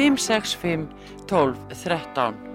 565 12 13.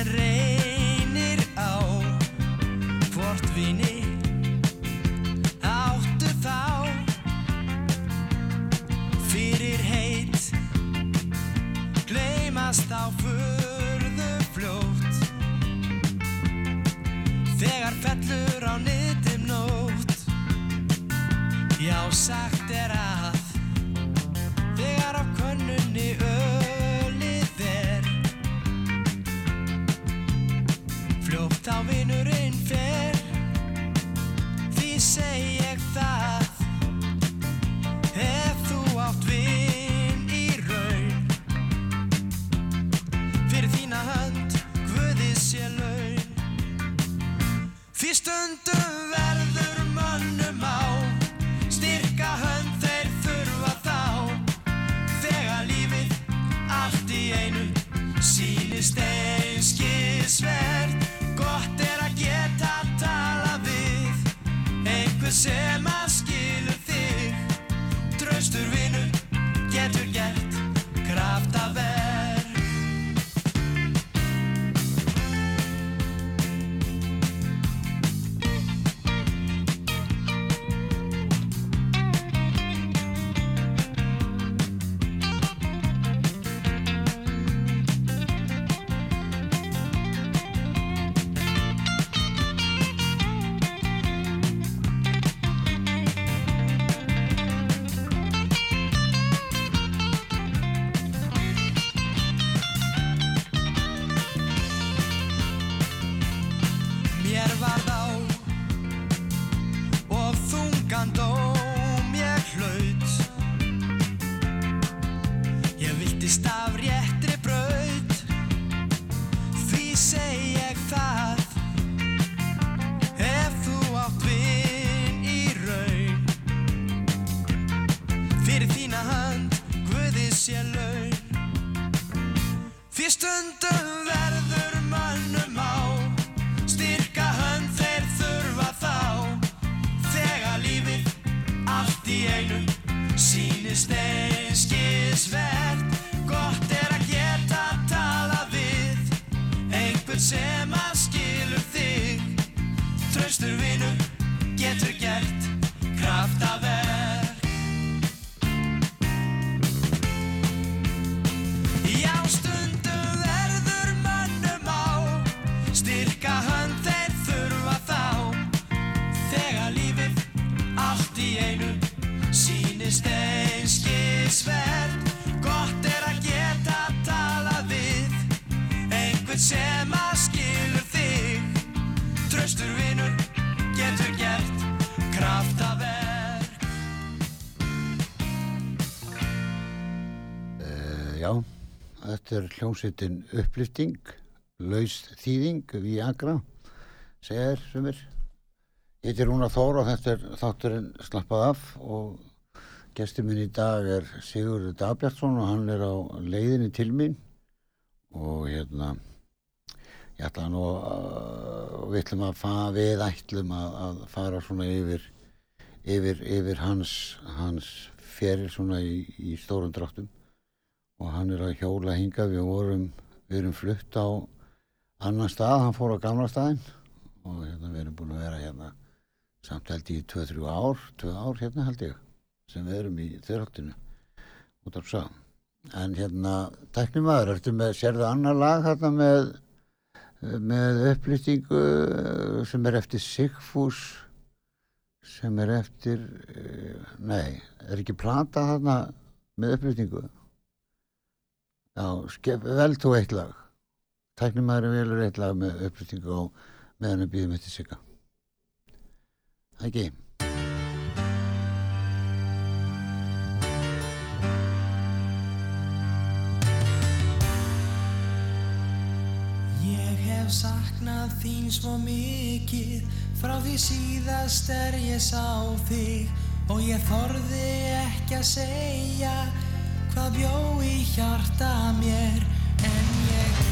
en reynir á Hvort vini Áttu þá Fyrir heit. Gleymast á furðu fljótt. Þegar fellur á niðum nótt. Já, sagt say hljómsveitin upplýfting, laus þýðing, Viagra, segir sumir. Ég heiti Rúna Þór og þetta er þátturinn slappað af og gestur minn í dag er Sigurður Dabjartsson og hann er á leiðinni til mín og hérna, ég ætla nú að við ætlum að fara, við ætlum að, að fara svona yfir, yfir, yfir hans, hans feril svona í, í stórum dráttum og hann er að hjóla hinga við vorum, við erum flutt á annan stað, hann fór á gamla staðinn. Og hérna við erum búin að vera hérna samt held í 2-3 ár 2 ár hérna held ég sem við erum í þurrháttinu út af sá. En hérna, tæknum maður, ertu með sérðu annar lag hérna með með upplýstingu sem er eftir Sigfús sem er eftir eh, nei, er ekki plata þarna með upplýstingu Já, vel þú eitt lag. Tæknumæður velur eitt lag með upplýstingu á meðan við býðum eftir sigga. Ekki? Ég hef saknað þín svo mikið Frá því síðast er ég sá þig Og ég þorði ekki að segja Hvað bjó í hjarta mér En ég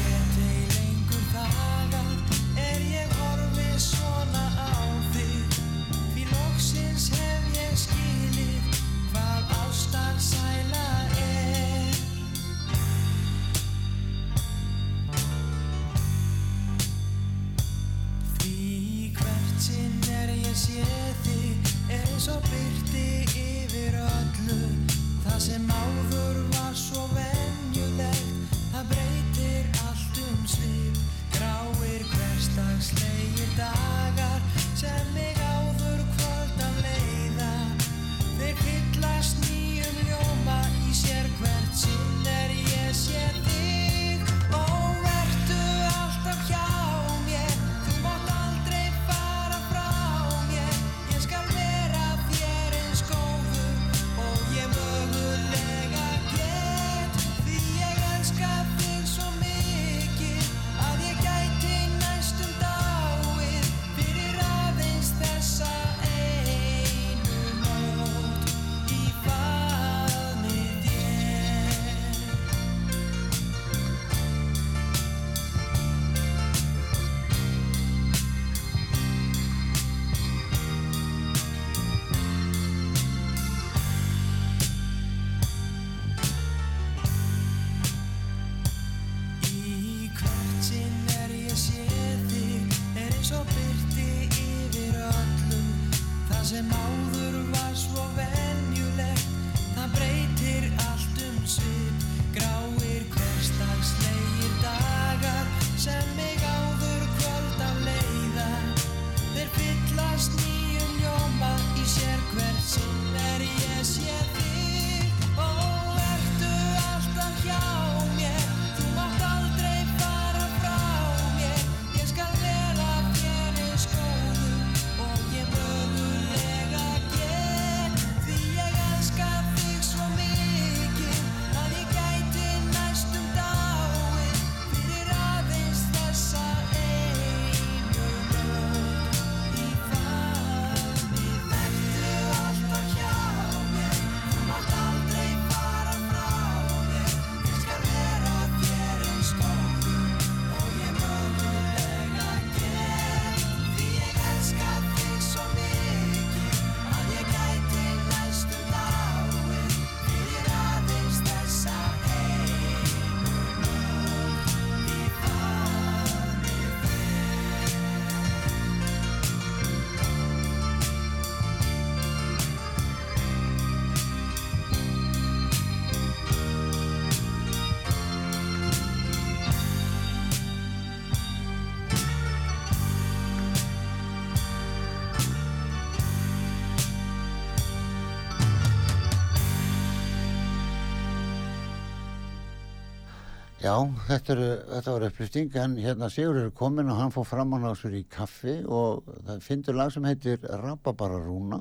Já, þetta, er, þetta var upplýsting en hérna Sigur er komin og hann fór fram á sér í kaffi og það fyndur lag sem heitir Rababararúna.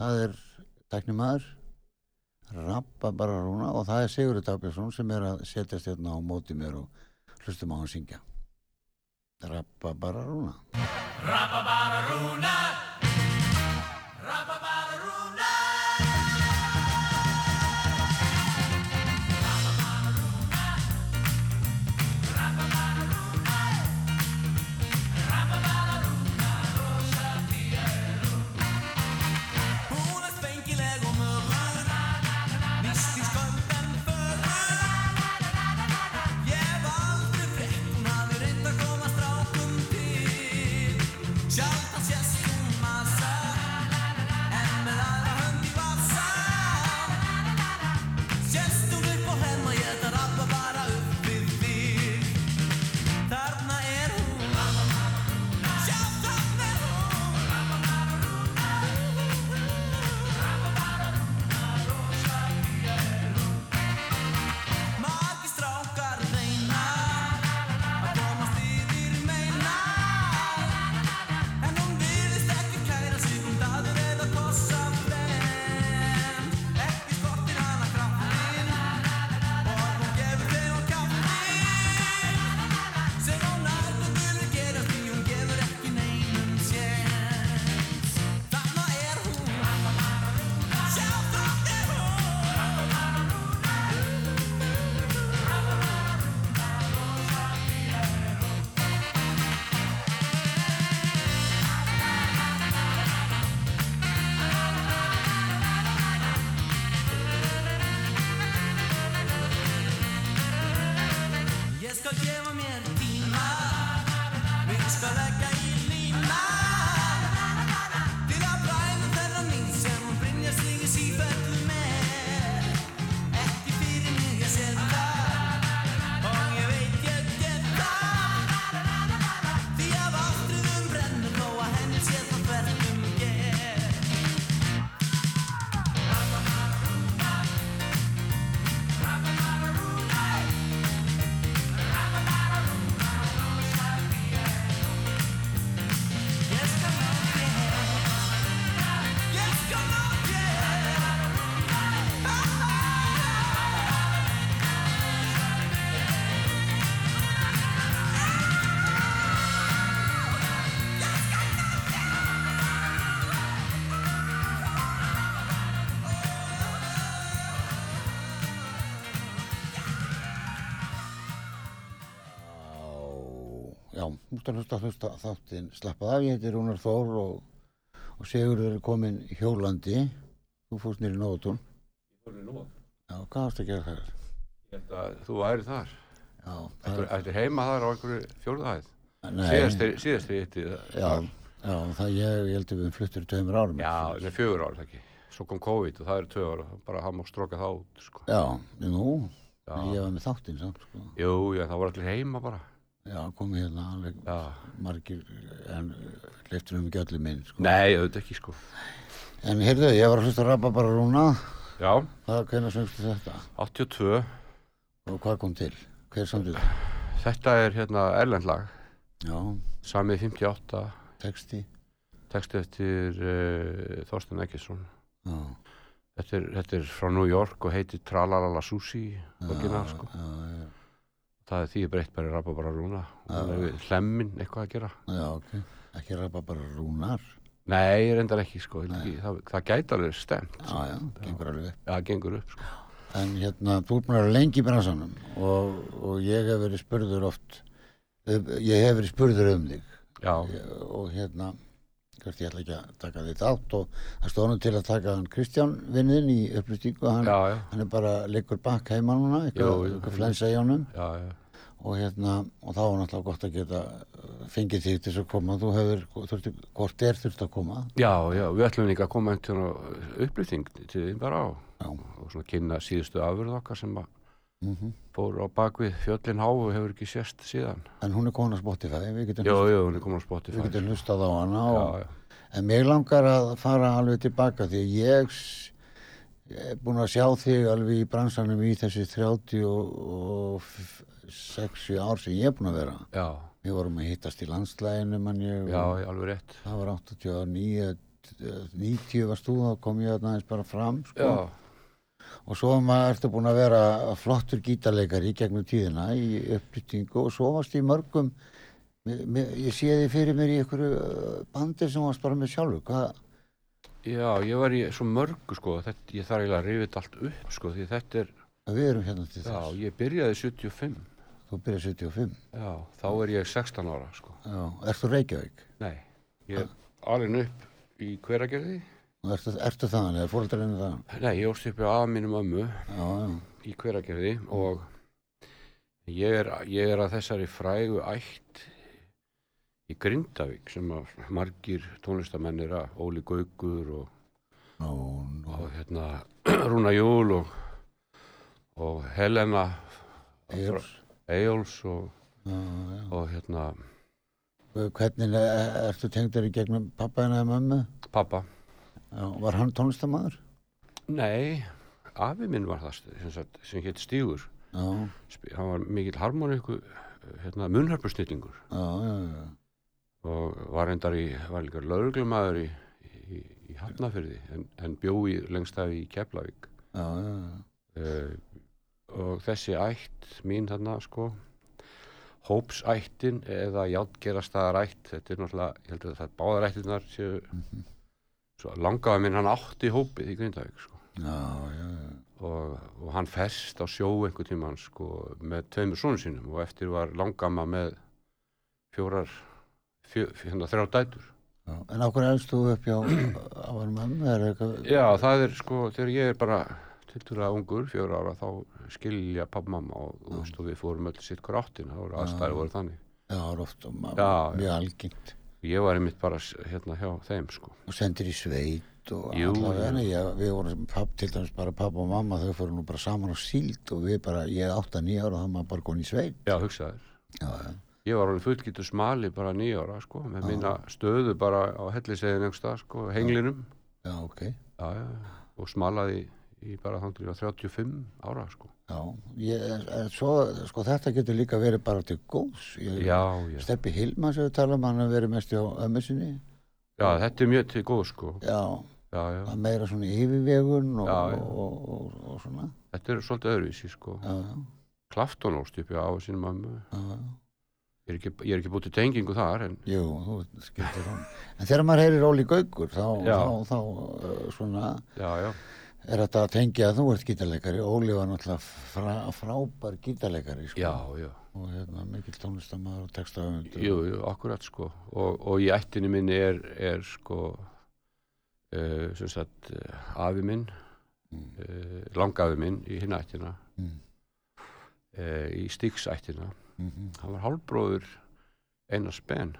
Það er teknimaður Rababararúna og það er Sigurður Dagbjörnsson sem er að setjast hérna á móti mér og hlustum á hann syngja. Rababararúna. Hún skal gefa mér tíma Við skal leggja í Mústu að hlusta hlusta þáttinn slappað af, ég heiti Rúnar Þór og, og Sigurður er komin hjólandi, þú fórst nýri nótun. Já, hvað varst að gera þar? Ég held að þú væri þar. Já, Ættir, ættir heima þar á einhverju fjórðahæð. nei, Síðast er er eitt í já, það. já, það ég, ég held að við fluttur í tveimur árum. Já, það er fjögur ár, það ekki. Svo kom COVID og það eru tvö ár og bara hann má stróka það út, sko. Já, nú, Já. ég var með þáttinn samt, sko. Jú, já, það voru allir heima bara. Já, komið hérna alveg Já. margir, en leiftur um ekki allir minn, sko. Nei, auðvitað ekki, sko. En heyrðu, ég var að hlusta að rappa bara rúna, Já, hvað, hvernig söngstu þetta? 82. Og hvað kom til? Hver samtið þetta? Er hérna erlendlag, Já, samið 58, texti, texti eftir uh, Þorsten Eggesson. já, Þetta er, þetta er frá New York og heitir Tralalala Sushi, orginal, sko. já, já, Það er því breytt bara rappa bara rúna. Það er við hlemmin eitthvað að gera. já, ok. Ekki rappa bara rúnar. Nei, ég reyndar ekki sko, ekki, það, það gæti alveg stemt, Já, já, gengur alveg upp. það gengur upp sko. En hérna, þú ert búin að vera lengi í bransanum og, og ég hef verið spurður oft, ég hef verið spurður um þig Já, og hérna, hvert ég ætla ekki að taka þitt átt og það stóðum til að taka hann Kristján vinnin í upplýstingu, hann, já, já, hann er bara liggur bakk heima núna, eitthvað, flensa í honum já, já, og hérna, og þá var náttúrulega gott að geta uh, fengið þig til þess að koma, þú hefur, þurfti, hvort er þurft að koma? já, já, við ætlum líka að koma upplýting til þín bara á Já. og svona kynna síðustu afurð okkar sem að Mm fór á bakvið fjöllin há og hefur ekki sést síðan. En hún er komin á Spotify, við getum, Jú, hlust, jú, hún er komin á Spotify. við getum hlustað á hana Já, og, já, En mig langar að fara alveg tilbaka því að ég, er búin að sjá þig alveg í bransanum í þessi 36 ár sem ég er búin að vera. já, Við vorum að hittast í landslæginu, mann ég. já, alveg rétt Það var 89, 90 varst þú, þá kom ég aðeins bara fram, sko. já, Og svo maður ertu búin að vera flottur gítarleikari gegnum tíðina í uppbyttingu og svo varst í mörgum, ég sé þið fyrir mér í einhverju uh, bandi sem varst bara með sjálfu. Hvað, já, ég var í svo mörgu sko, þetta, ég þarf eiginlega að rifið þetta allt upp sko, því þetta er, við erum hérna til já, þess. ég byrjaði 75, Þú byrjar 75. já, þá er ég 16 ára sko, Já, ertu Reykjavík? nei, ég er alveg upp í hveragerði, Ertu, ertu þaðan, er fóröldarinn það? nei, ég óst upp á að mínum ömmu Já, já, í hveragerði og ég er, ég er að þessari frægu ætt í Grindavík sem að margir tónlistamenn er að Óli Gaugur og, nú, og hérna Rúna Júl og, og Helena Eyjólfs. Eyjóls og, og hérna Hvernig er, ertu tengdur í gegnum pappa henni eða mömmu? pappa. Var hann tónlistamæður? Nei, afi minn var það sem, sem hétt Stígur. Hann var mikill harmoniku hérna, já. og var reyndar í, var líka lauruglumæður í, í, í Hafnafyrði en, en bjói lengst af í Keflavík. Já, já, já. uh, og þessi ætt mín þarna sko hópsættin eða játgerastæðarætt þetta er náttúrulega, ég held að það báðar ættirnar séu svo langaði minn hann átti hópið í Grindavík sko. Og, og hann fest á sjó einhver tíman sko, með tveimur sónu sínum og eftir var langama með fjórar fjö, hérna þrjá dætur já. En á hverju elst þú upp hjá á hann? Er eitthvað? Já, það er sko, þegar ég er bara tilturlega ungur, fjóra ára, þá skilja pappa mamma og, og, og við fórum öll sitt hver áttina, það voru aðstæði voru þannig. Já, það oft um, Já, mjög algengt. Ég var einmitt bara hérna hjá þeim, sko. Og sendir í sveit og allavega. við vorum papp, til dæmis bara pappa og mamma, þau fóru nú bara saman á síld og við bara, ég er 8-9 ára og það maður bara góðin í sveit. Já, hugsaður. Já, já. Ég var alveg fullgítur smali bara nýja ára, sko, með minna stöðu bara á hellisegin einhverstað, sko, henglinum. Já, ok. Já, já, og smalaði í bara þannig að 35 ára, sko. Já, ég, en svo, sko, þetta getur líka verið bara til góðs. Ég, Já, já. Steppi Hilma sem við tala um, hann hefur verið mest hjá ömmu sinni. Já, þetta er mjög til góð, sko. Já, Já, já. er meira svona yfirvegun og, Já, og, og, og, svona. Þetta er svolítið öðruvísi, sko. Já, já, Klafton upp á sínum mömmu. já, já. Ég er ekki, ég er ekki búið til tengingu þar, en Jú, þú skildir hún. En þegar maður heyrir Óli Gaukur, þá, þá, þá uh, svona, já, já. Er þetta að tengja að þú ert gítarleikari. Óli var náttúrulega frá, frábær gítarleikari, sko. Já, já. Og hérna, mikill tónlistamæður og textahöfundur. Jú, jú, akkurat sko og, og í ættinni minni er, er sko uh, sem sagt uh, afi minn uh, langafi minn í hinn ættina Mm. uh, í Stíksættina Mm hann var hálfbróður Einars Ben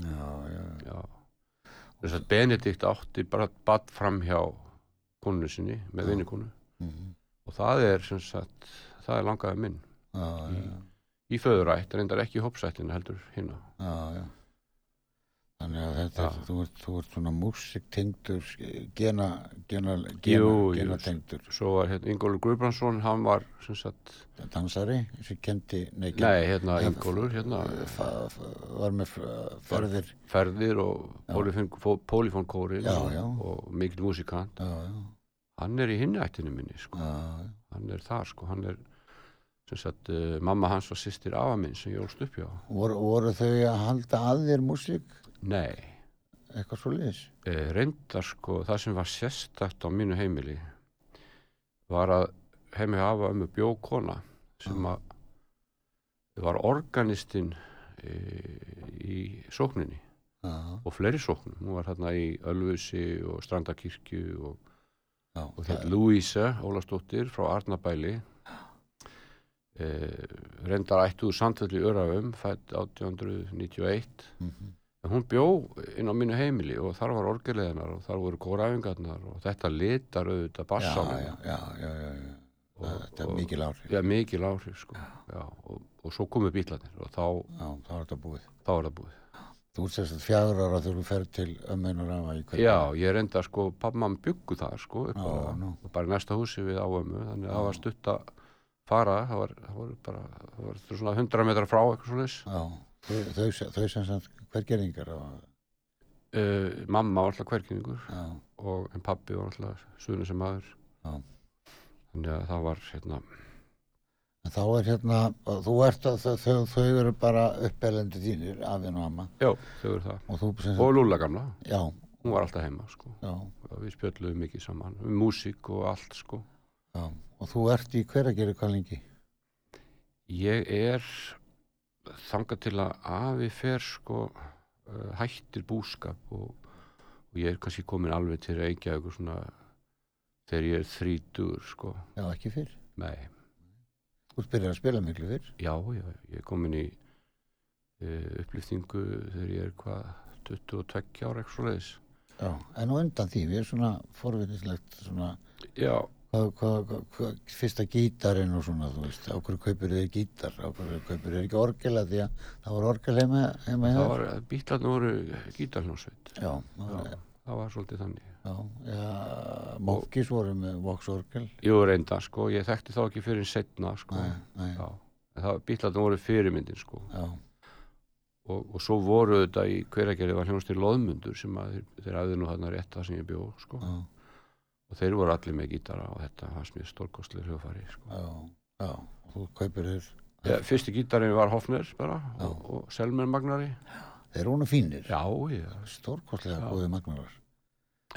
Já, já, já Benedikt átti bara badd fram hjá konu sinni með vinnikonu mm og það er sem sagt það er langafi minn já, já, í föðurætt, reyndar ekki í hópsættina heldur hinna já, já. Þannig að þetta, Já. er, þú, ert, þú ert svona músiktengdur, gena, gena, Jú, gena, jú. gena tengdur. svo var hérna Ingólfur Guðbrandsson hann var sem sagt Dansari sem kendi, nei, Nei, hérna Nei, Ingólfur, hérna var með ferðir ferðir og já. og mikil músikant. já, já, Hann er í hinni ættinu minni, sko. já, Hann er þar, sko. Hann er, sagt, uh, mamma hans var sýstir afa minn sem ég ólst upp hjá. voru, voru þau að halda að þér músík Nei, eitthvað svo liðis uh, reyndar, sko, það sem var sérstakt á mínu heimili var að heimi hafa um bjókona sem að var organistinn uh, í sókninni. já, og fleiri sóknum, hún var hérna í Ölfusi og Strandakirkju og, já, og hérna Louise Ólastóttir frá Arnabæli eh, reyndar ættuðu samtalli Örafum fætt 1891 mm en hún bjó inn á mínu heimili og þar var orgeleðinar og þar voru kóræfingarnar og þetta litar auðvitað bassána þetta er mikil áhrif. Já, mikil áhrif sko. já, og, og svo komu bílarnir og þá, já, þá er þetta búið. þá er það búið Þú ert sérst fjagur ára þegar þú fer til ömmunar afa í hverju. Já, ég reynda sko, pappa mann byggu það sko, nú. bara í næsta húsi við á ömmu, þannig að það var stutt að fara, það var, það var bara, það var svona 100 metrar frá eitthvað svona þess. Já, þau, þau, þau sem sagt hvergeringar á, Uh, mamma var alltaf hverkynningur já, og en pappi var alltaf suðinu sem maður. Já. Þannig að það var, hérna, þá er hérna, þú ert að þau, þau, þau eru bara uppelendi þínir, afinn og amma, já, þau eru það. og sem Og Lúla gamla, já, hún var alltaf heima sko. við spjöldluðum mikið saman, um músík og allt sko. já, og þú ert í hverageri hvað lengi? Ég er þangað til að afi fer sko uh, hættir búskap og, og ég er kannski komin alveg til Reykjavík og svona þegar ég er þrítur sko. Já, ekki fyrr. Nei, Þú ert byrjað að spila miklu fyrr. já, já, ég er komin í uh, upplýftingu þegar ég er hvað 22 ára eitthvað svoleiðis. Já, en á undan því, við erum svona forvitislegt svona, Já, hvað, hvað, hvað, fyrsta gítarinn og svona, þú veist, á hverju kaupir þið gítar, á hverju kaupir þið ekki orgel að því að það var orgel heima, heima það var, bítlarnir voru gítarhljónsveit. Já, Já, það var svolítið þannig. Já, Mókis voru með Vox orgel. Jú, reynda, sko, ég þekkti þá ekki fyrir setna, sko. Bítlarnir voru fyrirmyndin, sko. og, og svo voru þetta í hveragerði var hljónst í loðmundur sem að þeir, hafði nú þarna rétt það sem ég bjó sko. já, og þeir voru allir með gítara og þetta fannst mér stórkostlega hljófari sko. já, já, þú kaupir þér, ja, fyrsti gítarinn var Hofner bara Já. og, og Selmer Magnari þeir eru húnu fínir, já, já, stórkostlega góði magnarar.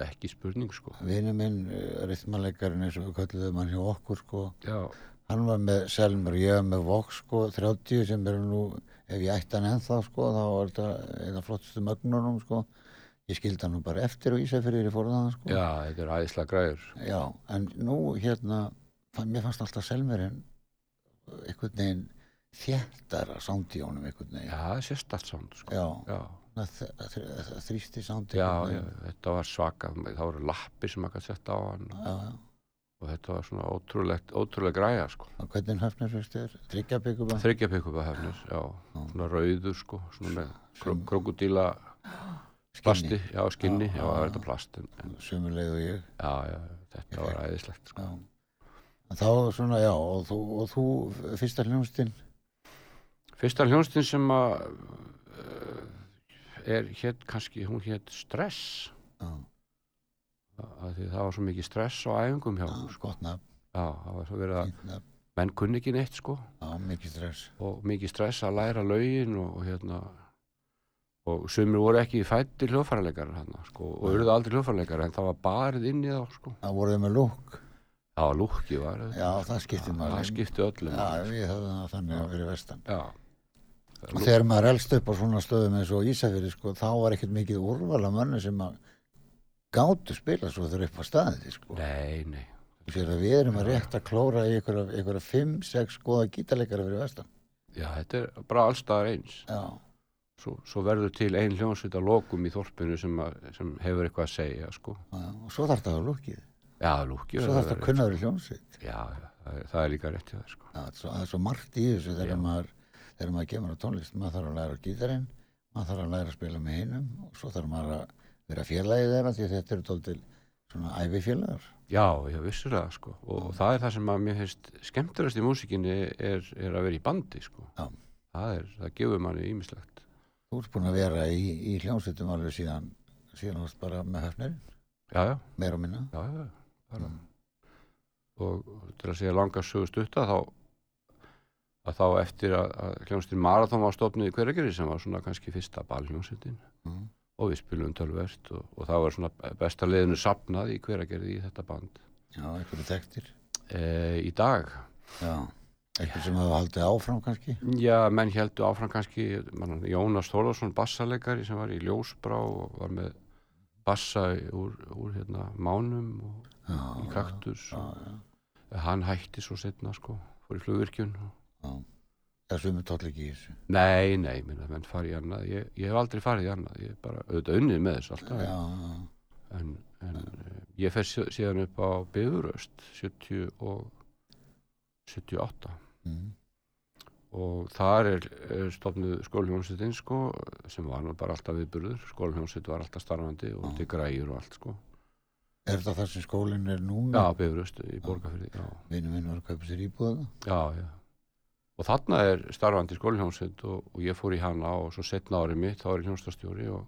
Ekki spurning sko Vini minn, rithmalegarinn eins og við kölluðum hann hjá okkur, sko, já, Hann var með Selmer, ég var með Vox sko, 30 sem eru nú, ef ég ætti hann ennþá sko, þá var þetta eina flottustu mögnunum sko. Ég skildi hann nú bara eftir og Ísafyrir í forðaðan sko. já, þetta er æðislega græður Já, en nú hérna, fann, mér fannst alltaf Selmerinn einhvern veginn í honum einhvern já, veginn. það er sérstætt sánd sko. Já, já, þ- þrýsti sándi. já, þetta var svaka það voru lappir sem maður gæti sett á hann Já, já. og þetta var svona ótrúlegt, ótrúlega græja sko. Og hvernig höfnir fyrst þér? Tryggjabyggum? þryggja pikkupahefnir, já, svona rauður sko, svona með kró, krokodíla plasti, já, skinni, já, það þetta plast Sumuleið og ég. já, já, þetta var æðislegt sko. Þá svona, já, og þú, og þú fyrsta hljónstinn? Fyrsta hljónstin sem að er hétt kannski, hún hétt stress því það var svo mikið stress á æfingum hjá já, hún sko. gott nafn, já, það var svo verið að menn kunni ekki neitt sko já, mikið stress. og mikið stress að læra lögin og, og hérna og sumir voru ekki fættir hljófarleikar sko, og urðu aldrei hljófarleikar en það var barið inn í þá sko. Það voruð með lúk. það var lúkki var Já, það skipti öllum Já, máli, við höfum það þannig að vera vestan. já. Og þegar maður elst upp á svona stöðum eins og Ísafjörði, sko, þá var ekkert mikið úrval af mönnu sem að gátu spila svo þurr upp á staðið, sko. nei, nei við erum að rétt að klóra í fimm, sex góða gítarleikara fyrir vestan. já, þetta er bara allstaðar eins svo, svo verður til ein hljónsveit að lokum í þorpinu sem, að, sem hefur eitthvað að segja sko. já, og svo þarf það að lúkið. já, lúkki Svo þarf það að kunna verið hljómsveit. já, já, það er, líka rétt það sko. Já, það er svo, það er svo margt í þessu þegar maður, þegar maður kemur á tónlist. Maður þarf að læra á gítarinn, maður þarf að læra að spila með hinum og svo þarf maður að vera félagið þeirra því þetta eru tóltil svona æfifélagar. já, já, vissulega sko. og það er það sem að mér finnst skemmtilegast í músikinni er, er að vera í bandi sko. Já. það, er, það gefur manni ímislegt Þú ert búin að vera í, í hljómsveitum alveg síðan, síðan varst bara með höfnirinn, já, já, meira og minna. já, já bara. Mm. og til að segja langa sögust utta þá að þá eftir að, að hljómsveitin Marathon var stofnuð í hverjargeri sem var svona kannski fyrsta balhljómsveitin Mm. og við spilum tölvert og, og það var svona besta leiðinu sapnað í hveragerði í þetta band Já, einhverju þekktir. e, í dag Já, eitthvað sem hafa haldið áfram kannski. já, menn heldur áfram kannski man, Jónas Þórðarsson bassalegari sem var í Ljósbrá og var með bassa úr, úr hérna, mánum og Já, í kaktus já, já, hann hætti svo setna sko, fór í flugvirkjun og... já. Það sumur tóll ekki í þessu. nei, nei, minna, menn fari í annað ég, ég hef aldrei farið í annað, ég er bara auðvitað unnið með þessu alltaf Já, já, en, en ja. ég fer sí- síðan upp á Bifuröst 70 og 78 mm. og þar er, er stofnuð skólihjómsveitin sko sem var bara alltaf viðburður skólihjómsveit var alltaf starfandi og til græjur og allt sko Er þetta þar sem skólinn er já, núna? bifurust í borgarfyrði já, Vinnu minn var að kaupa sér íbúða já, já og þarna er starfandi skólihjómsveit og, og ég fór í hana og svo setna árið mitt þá er ég hljómsdastjóri og,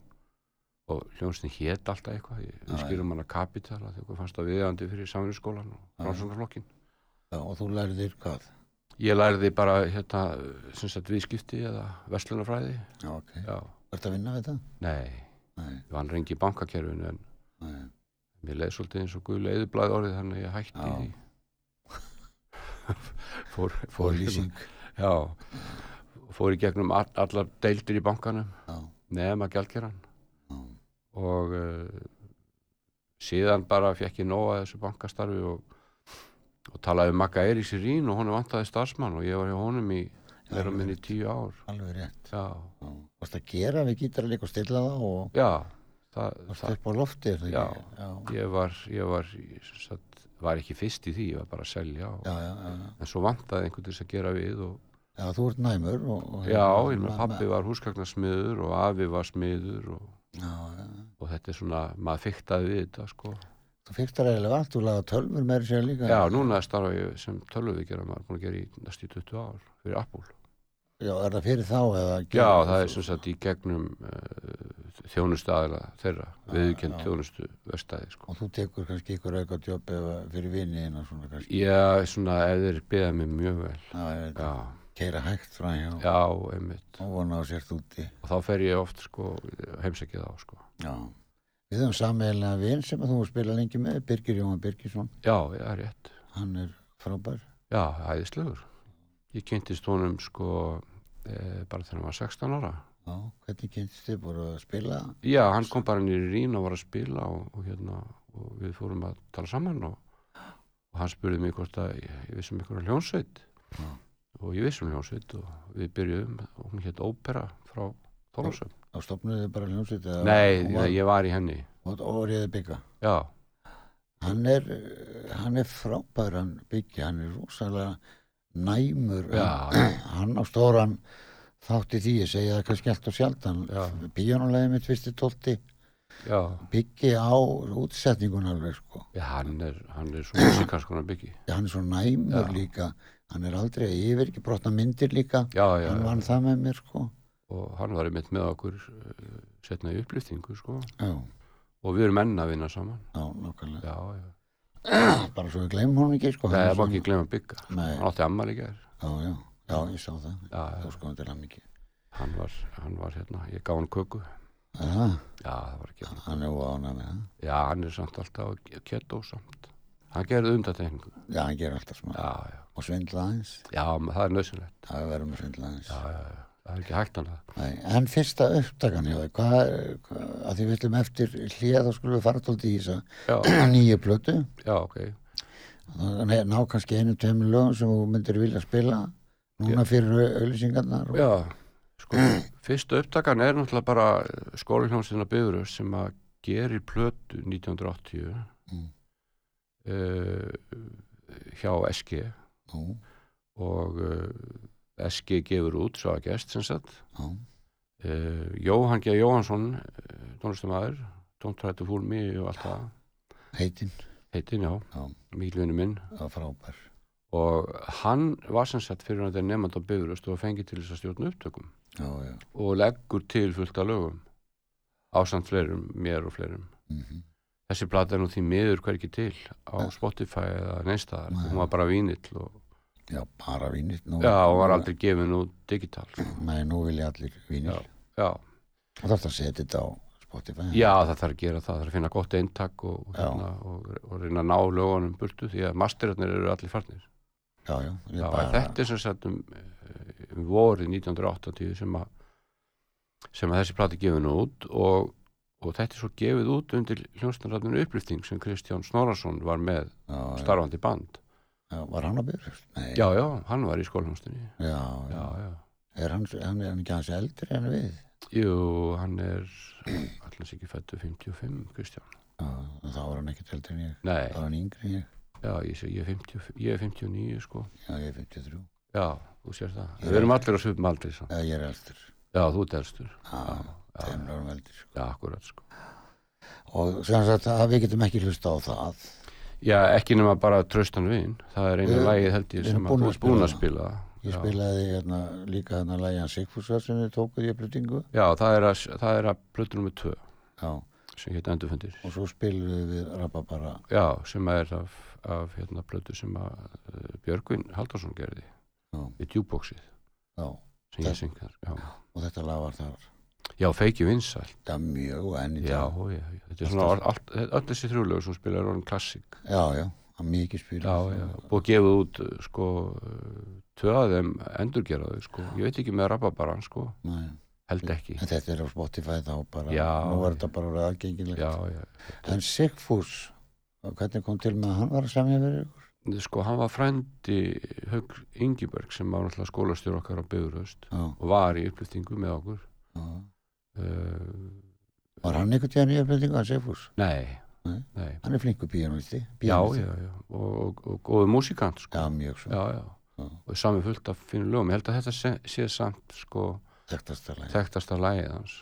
og hljómsveitin hét alltaf eitthvað við skýrum hana Kapital að þau fannst það viðandi fyrir samvinnuskólan og rannsóknarflokkin Já, og þú lærið hvað? Ég lærði bara hérna, sem sagt, viðskipti eða verslunarfræði. Já, ok. Vart að vinna við þetta? nei, Nei, ég vann rengi í bankakerfinu en nei. mér leiði svolítið eins og guðlega eðublaði orðið þannig að ég hætti fór, Fór. Já, fór í gegnum all, allar deildir í bankanum, nema gjaldkeran. Já, og uh, síðan bara fekk ég nóga þessu bankastarfi og, og talaði um Magga Eiríks í Rín og honum vantaði starfsmann og ég var hjá honum í vera minni í tíu ár. alveg rétt. Já, Já. Varst að gera við gítarleik og stilla það og það, varst það upp á lofti, það Já. Já, ég var, ég var, sem sagt, var ekki fyrst í því, ég var bara að selja og, já, já, en svo vantaði einhvern til þess að gera við og Já, þú ert næmur og... og já, hérna, ég með ma- pappi var húsgagnasmiður og afi var smiður og, Já, já. og þetta er svona, maður fiktaði við þetta sko. Þú fyrst það eiginlega vart, þú laga tölmur með sér líka. Já, núna starfa ég sem tölvuvíkjara maður er búin að gera í næstu 20 ár fyrir Apple. Já, er það fyrir þá eða? Já, það er sem sagt í gegnum uh, þjónustu aðila þeirra, viðkjönd þjónustu verstaði sko. Og þú tekur kannski ykkur auka jobb eða fyrir vinni og svona kannski. Já, svona, ef þeir beða mig mjög vel. Já, ég veit, Já, keira hægt frá hjá. já, einmitt. Og vona á sért úti. og þá fer ég oft sko heimsækið á sko Já. Við höfum sameiginlega vin sem þú spila lengi með, Birgir Jóhann Birgisson. já, já, rétt Hann er frábær. já, æðislegur ég kynntist honum sko bara þegar hann var 16 ára Já, hvernig kynntist þið búið að spila? já, hann kom bara nýri rín og var að spila og, og hérna, og við fórum að tala saman og, og hann spurði mig hvort að ég, ég vissum ykkur hljónsveit Já. og ég vissum hljónsveit og við byrjuðum og hún hétt Ópera frá Þorlásöfn Þá stopnuðu þið bara hljómsveit eða? nei, var, ég var í henni Og, reyði bygga. já, Hann er, eh, hann er frábær, hann byggja, hann er rosalega næmur. Já. Hann, á stóran þátti því, ég segi það kannski allt og sjaldan. Já. Bíónulegið mitt fyrsti tólti já, byggi á útsetningun alveg, sko. já hann er hann er svo musikalskonar byggi Hann er svo næmur Já. líka. Hann er aldrei yfir, ekki brotna myndir líka. já, já, hann já. vann það með mér, sko. og hann var einmitt með okkur uh, setna í upplýftingu sko Já, og við erum enn að vinna saman já, nákvæmlega. já, já, Bara svo við gleymum honum ekki, sko. Nei, Hann er það má svona- ekki glemma bygga Nei. hann átti ammali gær Já, já, já, ég sá það. já, já, Já, sko, til hann ekki. hann var, hann var hérna, ég gaf hann köku Já, já, það var ekki hann er óána með það. já, hann er samt alltaf kettó samt hann gerði undatekningu Já, hann gerir alltaf smá. Og svindla aðeins. já, það er nöðsynlegt Það er verið með svindla aðeins. já, já, já, það er ekki hægt það Nei, en fyrsta upptakan hjá þig, hvað, hvað, að því við ætlum eftir hlið þá skulum við fara tóldi í þessa nýju plötu. já, ok Þannig að ná kannski einu tveimur lögum sem þú myndir vilja spila núna fyrir auðlýsingarnar. og- Já, sko, fyrsta upptakan er náttúrulega bara skólinhjómsina Bifurus sem að gerir plötu 1980 Mm. uh, hjá SG Nú, og uh, SG gefur út svo að gest sem sagt. Uh, Jóhann G. Jóhansson uh, tónlistamæður, Fool Me og allt það, heitinn, heitinn já, já, mikilvinni minn. Og hann var sem sagt fyrir hann þetta nefnd á Bifurust og fengið til þess að stjórna upptökum. Já, já, og leggur til fullt af lögum ásamt fleirum, mér og fleirum. Mhm, þessi plata er nú því miður hverki til á. Spotify eða neinstaðar Nei. hún var bara vínill og já, bara vínir. Nú, já, hún var aldrei gefin út digital sko. Nei, nú vilja allir vínir. Já. já, Og það er að setja þetta á Spotify. já, það þarf að gera það það þarf að finna gott eintak og, og, hérna, og, og reyna að ná lögunum burtu því að masterarnir eru allir farnir já, já, ég já, bara, þetta er sem sagt um, um vorið 1980 sem að sem að þessi plati gefin út og, og þetta er svo gefið út undir hljómsnarræðinu upplýfting sem Kristján Snorarsson var með já, starfandi band já, var hann að byrja? Nei, já, já, hann var í skólhjómsdunni já, já. já, já, Er hann, hann er hann ekki hans eldri en við? jú, hann er allans ekki fættu 55 Kristján, Já, þá var hann ekki eldri en ég. nei, Það var hann yngri en ég. já, ég, sé, ég, er 50, ég er 59 sko, Já, ég er 53. já, þú sér það. Við erum allir á svipum aldrei, svo. Já, ég er elstur. Já, þú ert elstur. Já, tveimur árum eldur. Sko. Já, akkurat, sko. Og sem sagt að við getum ekki hlusta á það. Já, ekki nema bara tröstan vin. Það er einu Við- lagið held ég við sem að búin að að spila. Ég Já. spilaði hérna, líka hérna lægjan Sigfúsar sem við tókuð í upplýtingu. Já, það er að, að nummer tvö Já, sem heit Endurfundir. og svo spilum við Rababara. Já, sem er af, af hérna plötu sem að uh, Björgvin Haldarsson gerði Já, við djúbóksið sem ég syng þar. Og þetta lag var þar. Já feiki vinsæl. Það er mjög og enn í Já, dag. já, já, þetta er svona all, all, öll þessi þrjúlegu sem spilar orðin klassík. Já, já, það er mikið spil. Já, já, að gefa út uh, sko uh, tvö að þeim endurgera þau sko. Ég veit ekki með Rababaran sko, Nei, held ekki. en þetta er á Spotify þá bara, Já. nú er þetta bara orðið aðgengilegt. Já, já, En Sigfús, hvernig kom til með að hann var að semja fyrir ykkur? sko hann var frændi Haug Ingiberg sem var náttúrulega skólastjór okkar á Böðuröst Já, og var í upplýftingu með okkur. já. Uh, Var hann einhvern tíðan í upplýtingu að Sigfús? nei, Nei. nei. Hann er flinkur píanúlisti. Já, já, já, og, og, og góðu músikant sko. Já, mjög svo. já, já. Já. og sami fullt af fínum lögum. Ég held að þetta sé, sé samt sko þekktasta lagið hans.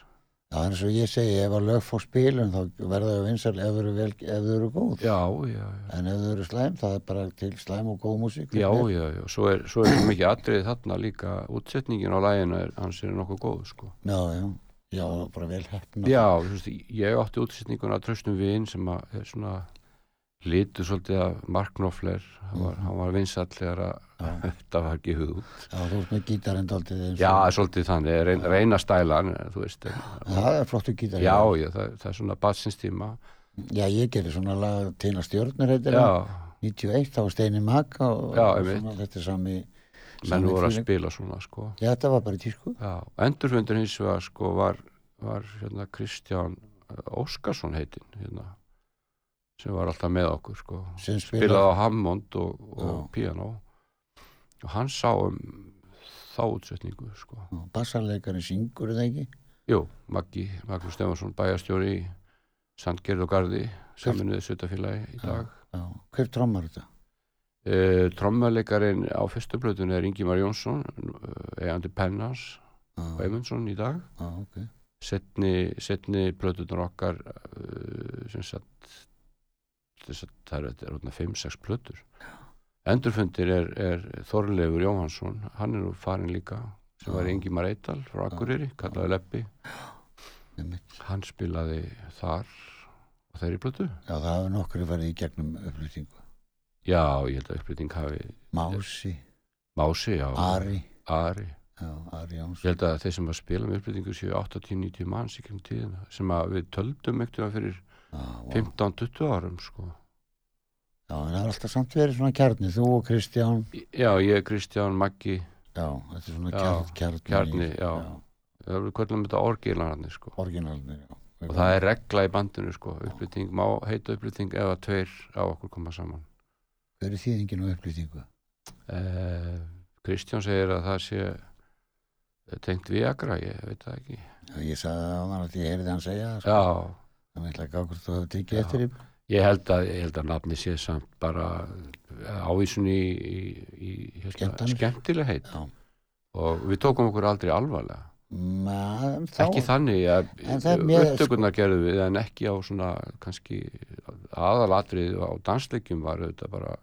Já, en svo ég segi, ef að lög fór spilun þá verða þau vinsal ef þau eru, vel, ef þau eru góð. Já, já, já. En ef þau eru slæm, það er bara til slæm og góð músík. Já, já, já, svo er, svo er mikið atriðið þarna líka, útsetningin á læginu hans er nokkuð góð, sko. Já, já, já, bara vel hefna. Já, þú veist, ég átti útsetningun að tröstum vin sem að er svona litur svolítið að Mark Knopfler, hann var, hann var vinsall þegar að þetta var ekki hugð út. Já, þú ert með gítarinn daldið eins Já, svolítið þannig, reyn, reyna stælan, þú veist, en, Það er flottu gítar. já, já, það, það er svona batsins tíma, Já, ég gerir svona lag Tina Stjörnur heitir það. 91, þá Steini Maka og, Já, svona, þetta sami... menn voru að spila svona, sko. Já, þetta var bara í tísku. Já, endurfundur hins vegar sko var, var hérna Kristján eh, Óskarsson heitinn hérna, sem var alltaf með okkur sko. Spilaði spilaði. á Hammond og, og piano og hann sá um þá útsetningu sko. Bassarleikarinn syngur það ekki? Jú, Maggi, Magnús Stefansson bæjarstjóri í Sandgerð og Garði saminuði svitafélagi í dag Já. Hver trommar þetta? E, Trommaleikarin á fyrstu blöðun er Ingimar Jónsson eh, eigandi Pennans og Já, Eymundsson í dag já, ok. setni, setni plötunar okkar uh, sem sagt að það er orðna 5-6 plötur endurfundir er, er Þorleifur Jóhansson hann er nú farin líka sem var Já. Ingimar Eital frá Akureyri, kallaði Leppi Einmitt. hann spilaði þar á þeirri plötu Já, það hafa nokkru farið í gegnum upplýtingu. Já, ég held að uppbytting hafi Mási, Mási, já, Ari, Ari. já, Ari ég Jóns. held að þeir sem að spila með uppbyttingu séu 80-90 manns í kring tíðina sem að við töldum ekkert fyrir Já, vá. 15-20 árum sko já, en það er alltaf samt verið svona kjarni, þú og Kristján. Já, ég, Kristján, Maggi Já, þetta er svona Já, kjarn, kjarni. kjarni, já. það eru kvöldum þetta orgilanarnir sko. Orginalnir, já. og það er regla í bandinu sko. upplyting, má heita upplyting ef að tveir á okkur koma saman Hver er þýðingin á upplýtingu? eh, Kristján segir að það sé tengt Viagra, ég veit það ekki Já, ég sagði það á hann að ég heyrði hann segja það, sko. Já, Þannig ætla ekki ákvæmt þú hefur tekið Já. eftir í. ég held að, ég held að nafni sé samt bara ávísun í, í, í hérna, Skemmtanir. skemmtileg heit Já. og við tókum okkur aldrei alvarlega Men, þá, ekki þannig að það er mér- upptökurnar gerðu við en ekki á svona kannski aðalatrið á dansleikjum var auðvitað bara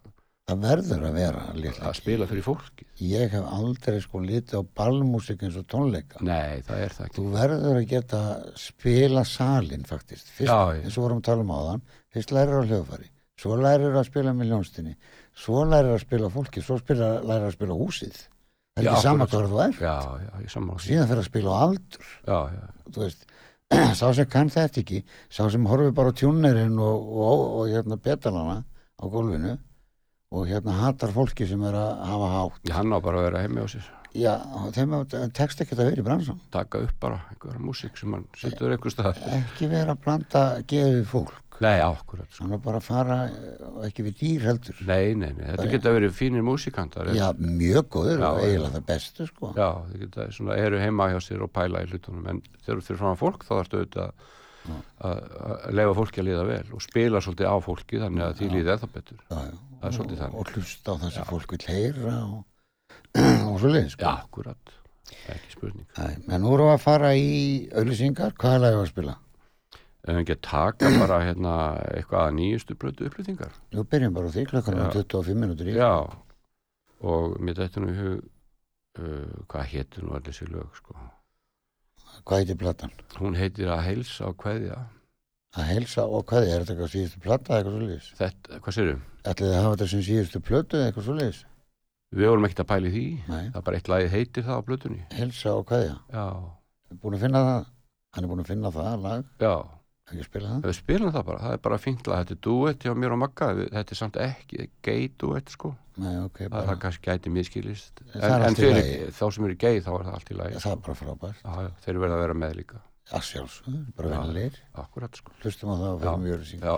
það verður að vera litla. að spila fyrir fólki Ég hef aldrei sko litið á ballmúsik eins og tónleika. nei, það það ekki Þú verður að geta spila salin faktist. Fyrst, Já, eins og vorum að tala um áðan, fyrst lærir á hljóðfæri, svo lærir að spila með ljónstinni, svo lærir að spila fólki, svo spila, lærir að spila húsið. Það er Já, ekki sama akkurat. hvað þú er. því Síðan fyrir að spila á aldur. já, já, Þú veist, sá sem kann þetta ekki, sá sem horfir bara tjúnerinn og, og, og, hérna betalana á gólfinu og hérna hatar fólki sem er að hafa hátt. hann á bara að vera heimi á sér Já, þeim tekst ekki að vera í bransan. taka upp bara einhverja músík sem hann setur einhver stað Ekki vera að blanda gefið fólk. nei, ákkurat sko. Hann er bara að fara og ekki við dýr heldur. nei, nei, nei, þetta geta verið fínir músíkantar Já, mjög góður og eiginlega það bestu sko. já, þeir geta svona, eru heima hjá sér og pæla í hlutunum en þegar þú fyrir fram að fólk þá þarfstu auðvitað að- leifa fólki að líða vel og spila svolítið á fólki þannig að því líði eða betur. Það er svolítið þannig. og hlusta á það sem fólk vil heyra og og svo leið, sko. Já, akkurat, ekki spurning. En nú erum við að fara í auðlýsingar, hvað er lagið að spila? Ef við ekki að taka bara hérna eitthvað að nýjustu blötu upplýtingar. Nú byrjum bara á því, klokkan Já. 25 minútur í. Já, og mér þetta nú uh, hvað hétur nú allir þessi lög, sko. Hvað heitir platan? Hún heitir að heilsa á kveðja. Að helsa og hvað er þetta eitthvað síðustu plata eða eitthvað svo leiðis? Þetta, hvað sérum? Ætlið þið að hafa þetta sem síðustu plötu eða eitthvað svo leiðis? Við vorum ekkert að pæli því. Nei, Það er bara eitt lagið heitir það á blötunni. helsa og hvað er Já, Búin að finna það? Hann er búin að finna það lag, já. Ekki að spila það? Við spilum það bara, það er bara fínt lag. Þetta er duett hjá mér og Magga. Við- Þetta er samt ekki gay duett, sko. Nei, ok, Það, bara, það kannski gæti miskilist. En, er en fyrir þá sem eru gay, þá er það allt í lagi. það er bara frábært. Já, já, þeir verða að vera með líka. Að sjálfsögðu, bara Já. vennilegir. Akkurat, sko. Hlustum á það og Já. fyrir mjög auðlýsingar. Já,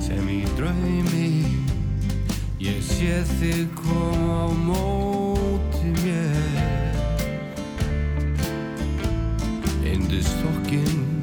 sem í draumi ég sé þig koma á móti this fucking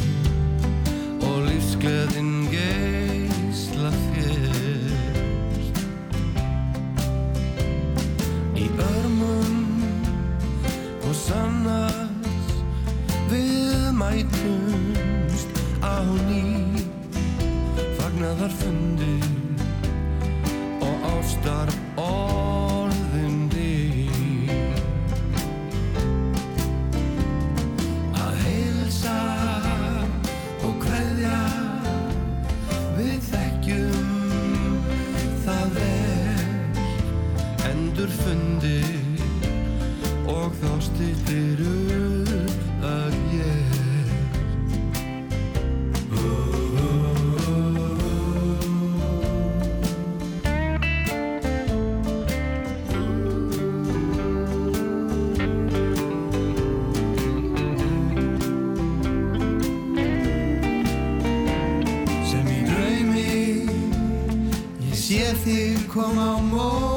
þig koma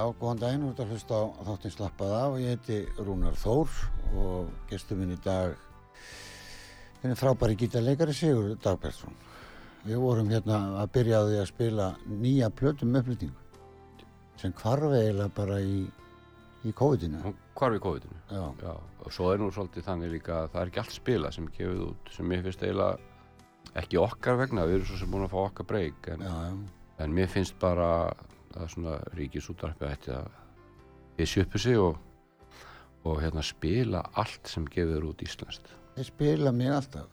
Já, góðan daginn, þú ert að hlusta á þáttinn slappað af. Ég heiti Rúnar Þór og gestur minn í dag er frábæri gítarleikari Sigur Dagbergsson. Við vorum hérna að byrja á því að spila nýja plötum uppflytningu sem hvarf eiginlega bara í, í COVID-inu. Hún hvarf í COVID-inu. Já, Já, og svo er nú svolítið þannig líka að það er ekki allt spila sem gefið út sem mér finnst eiginlega ekki okkar vegna, við erum svo sem búin að fá okkar breyk en, en mér finnst bara að svona ríkisútarpi ætti að hysja uppi sig og, og hérna spila allt sem gefið er út íslenskt. þeir spila mig alltaf.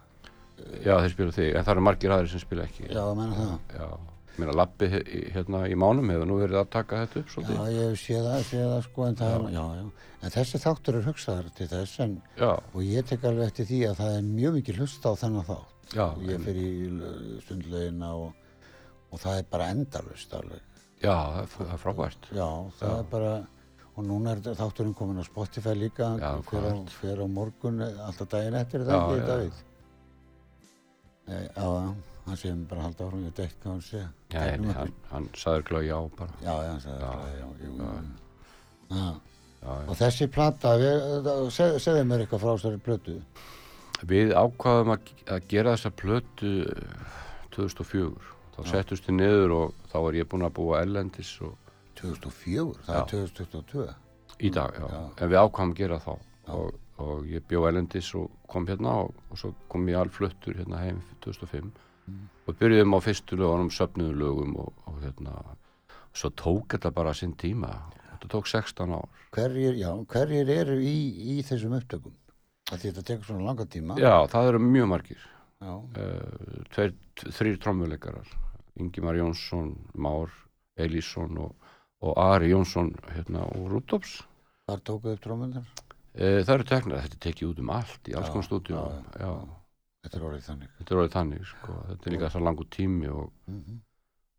Já, þeir spila þig, en það eru margir aðrir sem spila ekki. Já, menna það. Já, mér að lappi hérna í mánum hefur nú verið að taka þetta upp Já, svolítið. ég hef séð það, séð það sko, en það er, já, já. En þessi þáttur er hugsaðar til þess en, Já, og ég tek alveg eftir því að það er mjög mikið hlust á þennan þátt. já, og ég fyrir í stundlegina og, og það er bara endalust alveg. Já, það er- frábært. Já, það Já. er bara, og núna er þátturinn komin á Spotify líka, fyrir, á, morgun, eh, alltaf daginn eftir það ekki, já. Davíð. Já, hann sé mér bara halda áfram, ég veit ekki hvað hann sé. Já, en hann, hann sagði glöð já bara. Já, hann Já, það, já, jú, já. já. Og þessi plata, við, seg, segðu mér eitthvað frá þessari plötu. Við ákvaðum að, að gera þessa plötu eh, 2004. Þá settust við niður og þá var ég búinn að búa ellendis og 2004, það Já. er 2022. í dag, já. Já. En við ákvaðum að gera þá og, og ég bjó ellendis og kom hérna og, og svo kom ég alfluttur hérna heim 2005 og byrjuðum á fyrstu lögunum, söfnuðum lögum og, og hérna svo tók þetta bara sinn tíma. Þetta tók 16 ár. Hverjir, já, hverjir eru í, í þessum upptökum? Þetta tekur svona langa tíma. Já, það eru mjög margir. Uh, tveir, þrýr trommuleikarar Ingimar Jónsson, Már Elísson og, og Ari Jónsson hérna úr Rúdóps þar tókuðu trómundar. uh, það eru teknar, þetta tekið út um allt í alls konar stúdíu já, já, Þetta er orðið þannig. þetta er orðið þannig sko. þetta er líka það langur tími og, Mm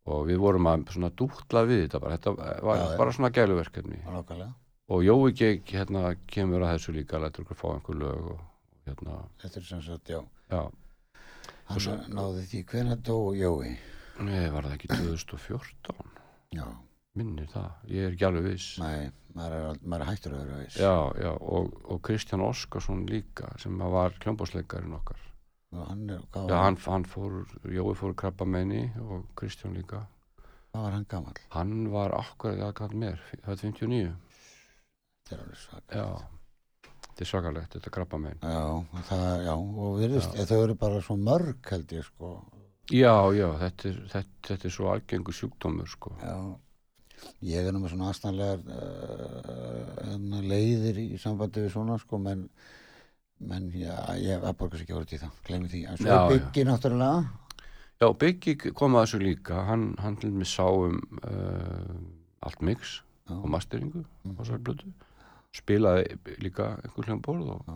og við vorum að svona dútla við þetta bara, þetta var Já, bara svona gæluverkefni. Og Jói Geik hérna kemur að þessu líka lætur okkur fá einhver lög og hérna, Þetta er sem sagt, já. já. Hann náði því hvenær dó Jói. Nei, var það ekki 2014 Já, minnir það, ég er ekki alveg viss nei, maður er, maður er hættur að vera veist. Já, já, og, og Kristján Óskarsson líka sem var kljómbásleikarinn okkar. Og hann er, hvað Já, hann, hann fór, Jói fór krabba meini og Kristján líka. hvað var hann gammal? Hann var akkur, já, hvað mér, það er 59. Þetta er alveg svak. Já, þetta er svakalegt, þetta krabba mein. Já, það, já, og virðist, Já. þau eru bara svo mörg held ég, sko. Já, já, þetta er, þetta, þetta er svo algengur sjúkdómur, sko. Já, ég er nú með svona aðstæðanlegar uh, leiðir í sambandi við svona, sko, menn, menn, já, ég aðborgast ekki orðið í það, glemir því. En svo Já, er já. byggi náttúrulega, Já, Biggi kom að þessu líka, hann, hann til mig sá um uh, allt mix og masteringu á Mhm. þessari blötu. Spilaði líka einhver hljómborð og, Já.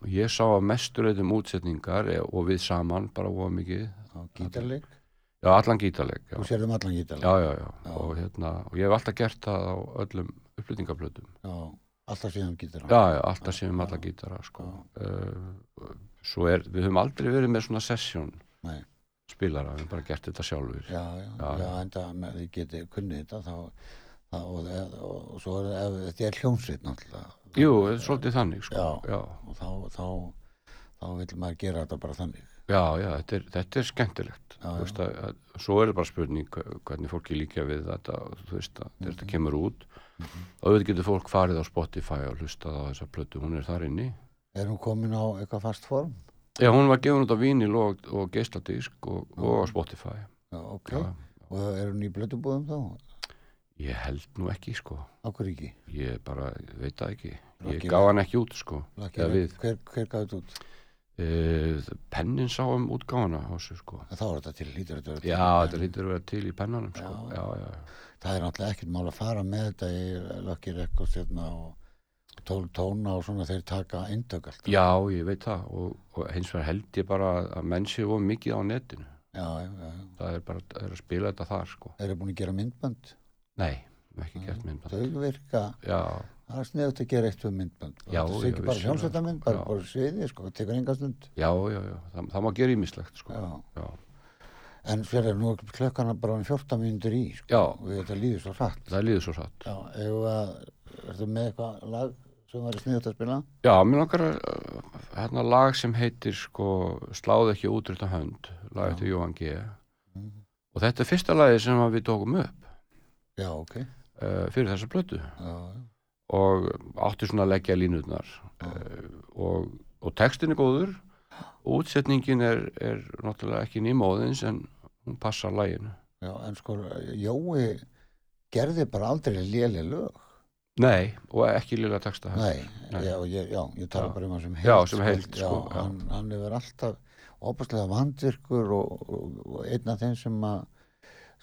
Og ég sá að mesturreitum útsetningar og við saman bara óa mikið. gítarleik, Já, allan gítarleik, þú sérðum allan gítarleik. Já, já, já. Já. Og, hérna, og ég hef alltaf gert það á öllum upplýtingablötum. Já, alltaf síðan gítar. Já, já, alltaf séum Já. alla gítara, sko. Uh, svo er, við höfum aldrei verið með svona sesjón Nei. spilara, við höfum bara gert þetta sjálfur. Já, já, Já, enda með því getið kunnið þetta þá, þá og, og, og svo er þetta er hljómsveit náttúrulega Jú, svolítið þannig, sko. Já. já. og þá, þá, þá vil maður gera þetta bara þannig Já, já, þetta er, þetta er skemmtilegt Já, veist að, að, Svo er bara spurning hve- hvernig fólki líka við þetta þú veist að þegar Mhm. þetta kemur út og auðvitað getur fólk farið á Spotify og hlustað á þessa plötu, hún er þar inni Er hún komin á eitthvað fast form? Já, hún var gefin út á vínil og, og geisladisk og, og á Spotify Já, ok. Og er hún í blötubúðum þá? Ég held nú ekki sko Akkur ekki? ég bara veit það ekki ég Rocky gaf hann ekki út sko Laki, hver, hver gaf þetta út? e, pennin sá um þessu sko Þá er þetta til, lítur þetta vera til. Já, þetta lítur að vera til í pennanum sko Já. Já, já, Það er náttúrulega ekkert mál að fara með þetta í Lucky Records hérna og tól tóna og svona þeir taka eindök alltaf. Já, ég veit það og, og hins vegar held ég bara að menn séu of mikið á netinu. Já, já, já. já. Það er bara það er að spila þetta þar, sko. Þeir eru búin að gera myndbönd. Nei, ekki gert myndband. Þau virka, Já, það er sniðut að gera eitt við myndbönd. Já, Það er já, ekki bara vissulega, sjálfsætta mynd, sko, bara, já. bara sviði, sko, það tekur enga stund. já, já, já. Það, það má gera ímislegt, sko. Já. Já, En fyrir nú er klukkana bara um 14 mínútur í, sko. Já. Og þetta líður svo hratt. það líður svo satt Já, ef að, ertu með eitthvað lag sem væri sniðut að spila? Já, mér langar að uh, hérna lag sem heitir sko Sláð ekki útrýtta hönd lag Já. eftir Jóhann G Mhm. og þetta er fyrsta lagi sem að við tókum upp Já, ok. uh, fyrir þessa blötu Já, og átti svona að leggja línutnar uh, og, og textin er góður og útsetningin er, er náttúrulega ekki nýmóðins en hún passar laginu já, en sko, Jói gerði bara aldrei léli lög. Nei, og ekki lilla texta Nei, Nei. Já, ég, já, ég tala bara um hann sem heild. Já, sem heild, já, sko, já. Hann, hann hefur alltaf óbúslega vandvirkur og, og, og einn af þeim sem að,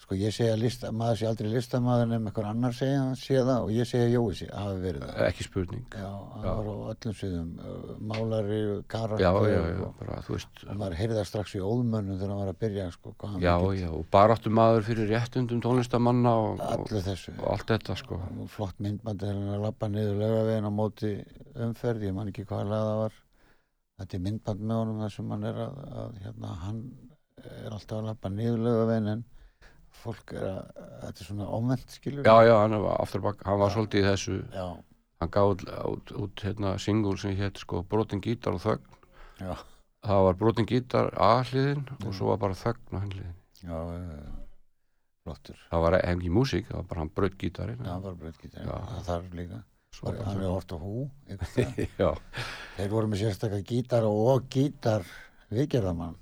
sko, ég segja lista, maður sé aldrei listamaður nefnum einhver annar segja, sé það og ég segja Jói sé, hafi verið það. ekki spurning. Já, Já. var á öllum sviðum, uh, málari, karakter Já, já, já, bara þú veist og maður heyrði það strax í óðmönnum þegar hann var að byrja, sko, Já, já, og baráttu maður fyrir réttundum tónlistamanna og, og, og allt þetta sko. Og flott myndbandi þegar hann er að lappa niður laugavegin á móti umferð, ég man ekki hvað lag það var. Þetta er myndband með honum þar sem hann er að, að hérna, hann er alltaf að lappa niður laugavegin en fólk er að, þetta er svona óment skilur Já, já, hann var aftur bak, hann var svolítið í þessu. Já, hann gaf út, út, út hérna single sem hétt sko brotin gítar og þögn. Já, það var brotin gítar A-hliðin og svo var bara þögn á hliðin. Já, já flottur, það var ekki músík, það var bara hann braut gítarinn. Já, bara breytkítar Já. það þarf líka, Svo Var- hann er á hú þeir voru með sérstakka gítar og gítar viðgerðamann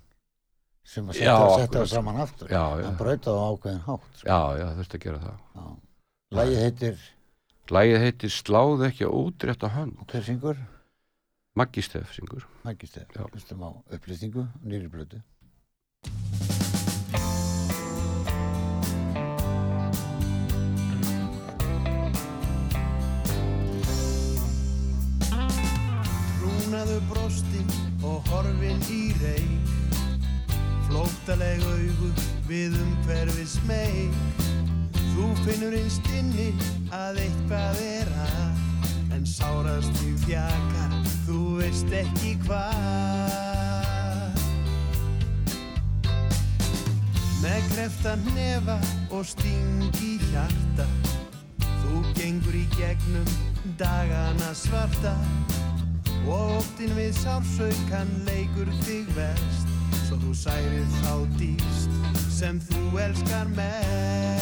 sem að setja, það saman aftur já, já, hann brautaði á ákveðin hátt sko. já, já, þurfti að gera það Já. Lagið heitir, Lægið heitir Sláð ekki á útrétta hönd hver syngur? Maggi Steff syngur Mækistef. Já. Hlustum á upplýstingu, nýri blötu. Rúnaðu brostin og horfin í reik Flóttaleg augu við umhverfi smeg Þú finnur innst inni að eitthvað er að En sárast því þjakar, þú veist ekki hvað. Með kreftan nefa og stingi hjarta Þú gengur í gegnum dagana svarta. Og óttin við sársaukan leikur þig verst Svo þú særir þá dýst sem þú elskar mest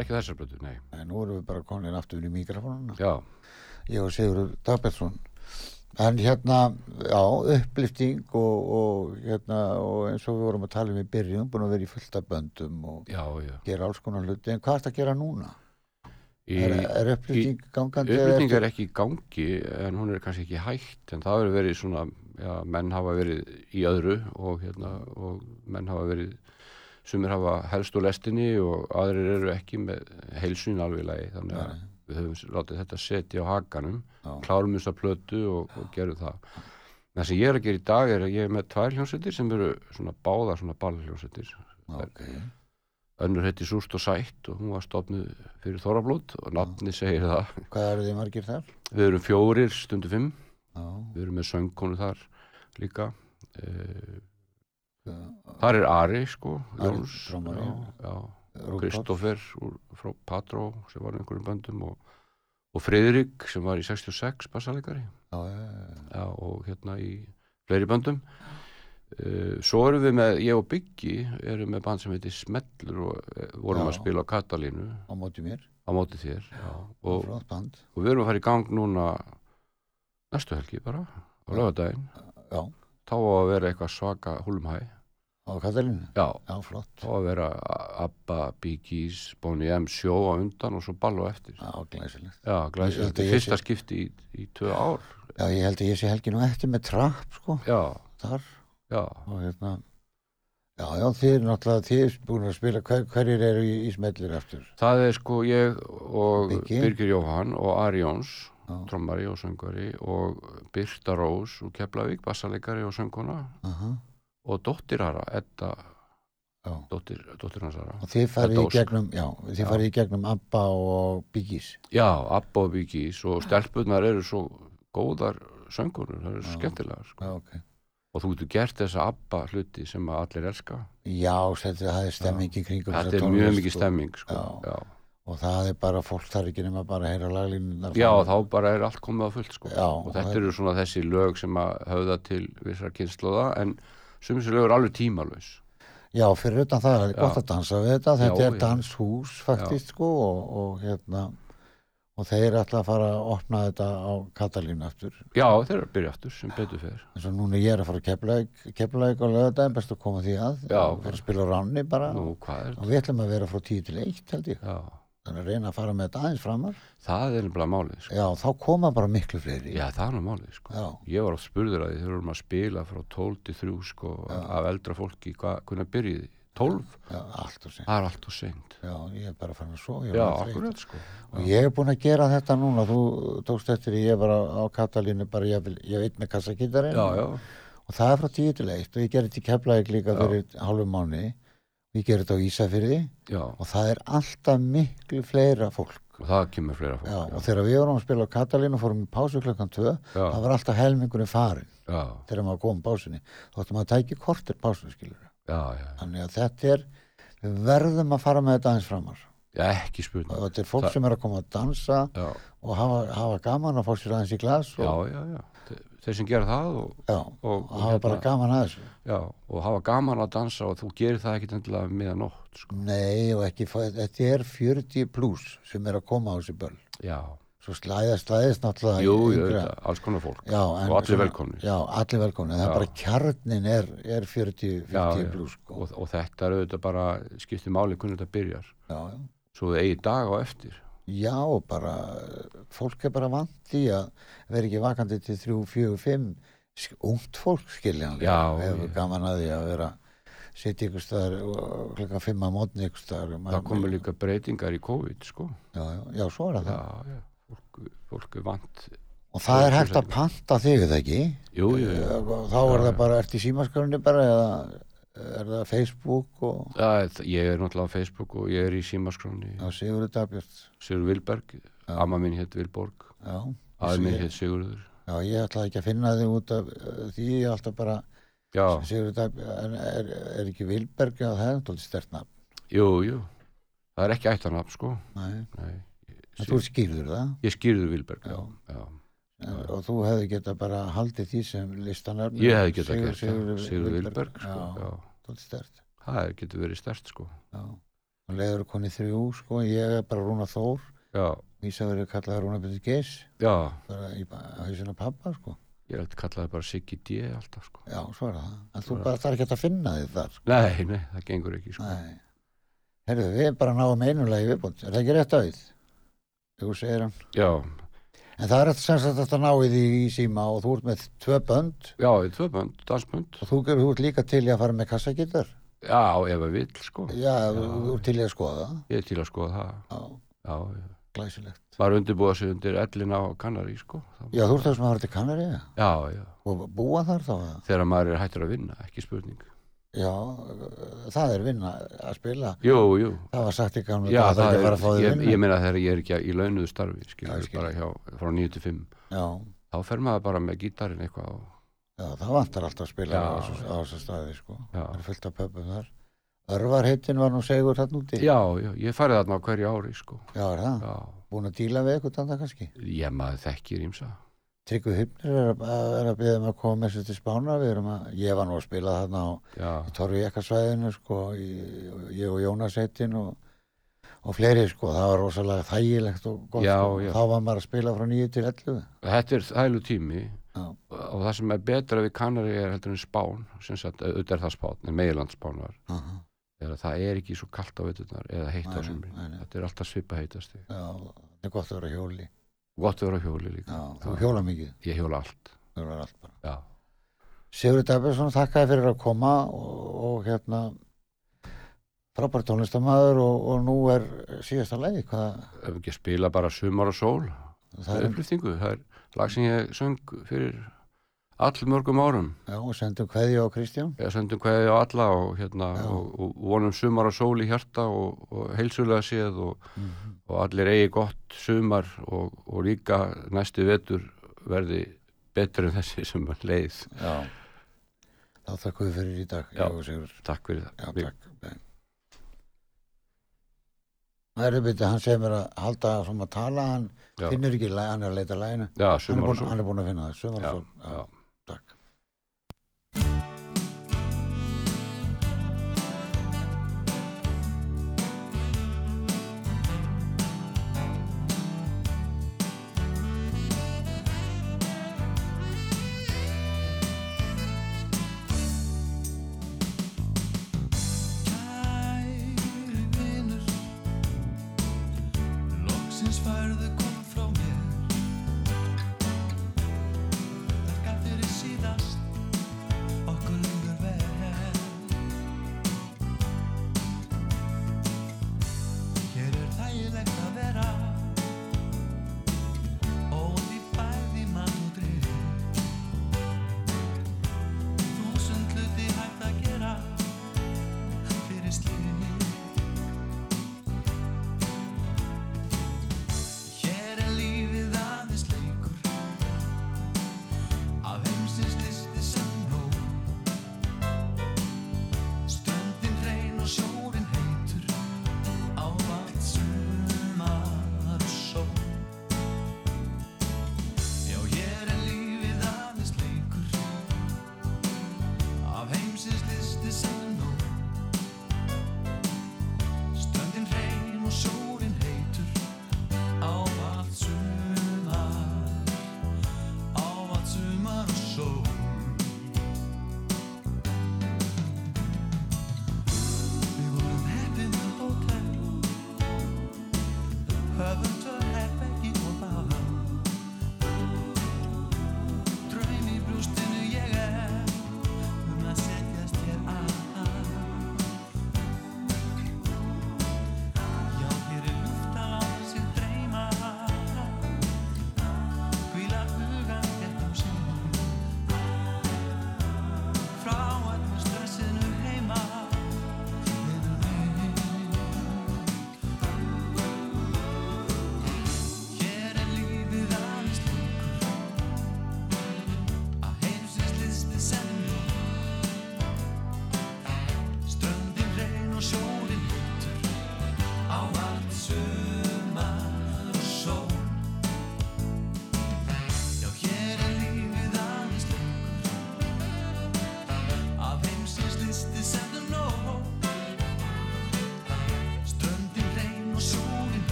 er ekki þessar blötu, nei. En nú erum við bara konin aftur í mikrofónuna. Já, Ég og Sigurður Dagbjörnsson. En hérna, já, upplifting og, og hérna, og eins og við vorum að tala um í byrjun, búin að vera í fullta böndum og já, já. gera alls konar hluti. En hvað er þetta að gera núna? Í, Er, er upplifting gangandi? eða Uppbytning ertu- er ekki í gangi en hún er kannski ekki hægt en það hefur verið svona, já, menn hafa verið í öðru og hérna og menn hafa verið sumir hafa helst úr lestinni og aðrir eru ekki með heilsun alveg lagi. Þannig að við höfum látið þetta setja á hakanum klárum þess að plötu og, og gerum það. Það sem ég er að gera í dag er að ég er með tvær hljónsettir sem eru svona báðar svona ballhljónsettir Ok, önnur heiti Súst og Sætt og hún var stofnuð fyrir Þorablót og nafni segir það. Hvað eru þið margir þar? við erum fjórir stundu fimm. Já, við erum með söngkonu þar líka. Uh, já, þar er Ari sko Jóns úr, frá Patró sem var í einhverjum böndum og, og Friðrik sem var í 66 bassalegari og hérna í fleiri böndum. Uh, svo erum við með ég og Byggi erum með band sem heitir Smellur og uh, vorum Já. að spila á Katalínu. Á móti mér, á móti þér já, og, og við erum að fara í gang núna næstu helgi bara á lögadaginn Já, þá á að vera eitthvað svaka húlumhæ á Katalínu. já, Já, flott. þá á að vera Abba, Bee Gees, Bonnie M sjó á undan og svo ball á eftir Já, glæsilegt. já, glæsilegt, að ég fyrsta sé- skipti í, í tvö ár Já, ég held að ég sé helgi nú eftir með trapp, sko, já, þar. já, Og hérna, já, já, þið er náttúrulega, þið er búin að spila, hver, hverjir eru í, í smellir eftir? það er sko ég og Biggi. Birgir Jóhann og Ari Jóns. Trommari og söngvari og Birta Rós og Keflavík, bassalegari og sönguna Aha, og dóttir Ara, Edda dóttir, dóttir hans Ara Og þið farið í gegnum, já, þið farið í gegnum Abba og Biggis. Já, Abba og Biggies og stelpunar eru svo góðar söngunur, það eru Já. skemmtilegar sko. Já, ok. og þú getur gert þessa Abba hluti sem allir elska Já, þetta, er stemming í kringum þetta er mjög mikið sko. stemming sko. Já. Já. Og það er bara, fólk þarf ekki nema bara að heyra laglínunar. Já, þá bara er allt komið á fullt sko. Já, og þetta eru svona þessi lög sem að höfða til vissar kynnslóða en sem þessi lög eru alveg tímalös Já, fyrir utan það er Já. gott að dansa við þetta, þetta Já, er já. danshús faktist sko og, og hérna og þeir ætla að fara að opna þetta á Katalínu aftur Já, þeir eru að byrja aftur sem betur fer eins og núna ég er að fara að keflaðið keflaðið á lögadaginn, best að koma því að Já. og fara að spila á ránni bara Nú, og við ætlum að vera frá 10 til 1 held ég Já, þannig að reyna að fara með þetta aðeins framar. Það er nefnilega málið sko. já, þá koma bara miklu fleiri. Já, það er nú málið sko. Ég var oft spurður að því þegar vorum að spila frá 12 til 3 sko, af eldra fólki, hvernig byrjiði 12? já, Það er allt og seint. Já, ég er bara fara að svo Já, akkurat sko. Og ég er búin að gera þetta núna þú tókst eftir ég var á, Katalínu bara ég, vil- ég veit með já, og það er frá 10 til 1 og ég gerði þetta í Keflavík líka fyrir hálfum mánu ég gerði þetta á Ísafyrði já. og það er alltaf miklu fleira fólk. Og það kemur fleira fólk já, og þegar við vorum að spila á Katalínu og fórum í pásu klokkan 2 Já. það var alltaf helmingurinn farin þegar maður kom pásunni. Þá ættum maður að tækja kortir já, þannig að þetta er við verðum að fara með þetta aðeins framar já, ekki spurning. Og þetta er fólk Það- sem er að koma að dansa Já, og hafa, hafa gaman að fá sér aðeins í glas og, já, Þeir sem gera það og, já, og- og, hafa bara hérna- gaman að þessu. Já, og hafa gaman að dansa og þú gerir það ekkit endilega meðan nótt sko. Nei og ekki, þetta er 40 pluss sem er að koma á þessi böll Já, svo slæðast, slæðist náttúrulega jú, yngra- alls konar fólk. Já, og allir velkomnir. Já, allir velkomnir, það er bara kjarnin er, er 40, 40 Já, já. pluss sko. og, og þetta er auðvitað bara skiptir máli hvernig þetta byrjar. Já, já. svo þið eigi dag á eftir já, bara fólk er bara vant í að vera ekki vakandi til 3, 4, 5 sk- ungt fólk skiljanlega hefur gaman að því að vera sitja ykkur staðar og klukkan 5 að mótni ykkur staðar það komur líka breytingar í COVID sko. já, já, já, svo er það. Já, já, fólk, fólk er vant og það er hægt að panta þig eða ekki? Jú, jú, jú. Eh, þá er það bara, ert í símaskránni bara eða er það Facebook og Já, ég er náttúrulega á Facebook og ég er í símaskráni já, Sigurður Dagbjörn Sigur Vilberg, amma mín hétt Vilborg. Já, aði mín Ég- hétt Sigurður. Já, ég ætlaði ekki að finna þig út af eh, því ég er alltaf bara já, Sigurður Dagbjörn, en er, er ekki Vilberg? Já, það er náttúrulega stert nafn. Jú, jú. Það er ekki ættanafn sko. Nei, Nei, en þú skýrður það ég skýrður Vilberg já, Já. En, og þú hefði geta bara haldið því sem listanarn ég hefði getað gert það. Sigur Vilberg sko, það getur verið stert sko. Já. og leiður koni þrjú sko, ég er bara Rúna Þór. Já, vísa verið kallaði Rúna Geis já, bara í hausina pappa sko. Ég held kallaði bara Siggi D alltaf sko. já, er það, en þú bara þarf ekki að finna þig þar sko. Nei, nei, það gengur ekki sko. herru, við bara náum einulegi viðbúnd er það ekki rétt auð? Jú, segir hann. Já, en það er sem sagt þetta náið í, í síma og þú ert með tvö bönd. Já, tvö bönd, dansbönd. Og þú, þú ert líka til í að fara með kassagittar Já, ef að vill sko. Já, þú ert til í að skoða það. Ég er til að skoða það. Já, Já, glæsilegt. Var undirbúða sig undir ellin á Kanari sko. Það- já, þú ert það sem að fara til Kanari Já, já, og búa þar þá eða? þegar maður er hættur að vinna, ekki spurning já, það er vinna að spila. Jú, jú. Það var sagt í gamla Já, það er ég, ég meina þegar ég er ekki í launuðu starfi skilur skil. bara hjá, frá 9 til 5 já, þá fer maður bara með gítarinn eitthvað og, já, það vantar alltaf að spila Já, á þessu- staði sko. Það er fullt af pöpum þar. Örvar heitin var nú segur þarna úti. Já, já, ég farið þarna á hverju ári sko. Já, er það, Já, búin að díla við eitthvað annað kannski? Ég maður þekkir ímsa Tryggvi Hypnir er að, er að byggja um að koma með sér til spána við erum að, ég var nú að spila þarna á Torfi Ekkasvæðinu sko, í, ég og Jónas heitin og, og fleiri sko, það var rosalega þægilegt og gott Já, sko. já. þá var maður að spila frá 9 til 11 þetta er þælu tími. Já, og það sem er betra við Kanari er heldur en spán sem sagt, auðvitað er það spán en megiland spán var er að það er ekki svo kalt á veturnar eða heitt á nei. þetta er alltaf svipa heitast. Já, það er gott að vera hjóli gott að vera á hjóli líka. Já, þú hjóla mikið. Ég hjóla allt. Allt bara. Já, Sigur Dabesson, þakkaði fyrir að koma og, og hérna frábært tónlistamæður og, og nú er síðasta ekki að spila bara sumar og sól. Það er, upplýftingu, það er lag sem ég söng fyrir all mörgum árum já, og sendum kveðju á Kristján ég sendum kveði á alla og, hérna, Já. og, og vonum sumar og sól í hjarta og, og heilsulega séð og, Mhm. og allir eigi gott sumar og, og líka næsti vetur verði betur en þessi sem er leið já þá þakkum við fyrir í dag Já. takk fyrir Já, það takk. Það er uppbyttið, hann segir mér að halda svona að tala, hann Já. finnur ekki hann er að leita læginu. já, Hann er, búin, að finna það, sumar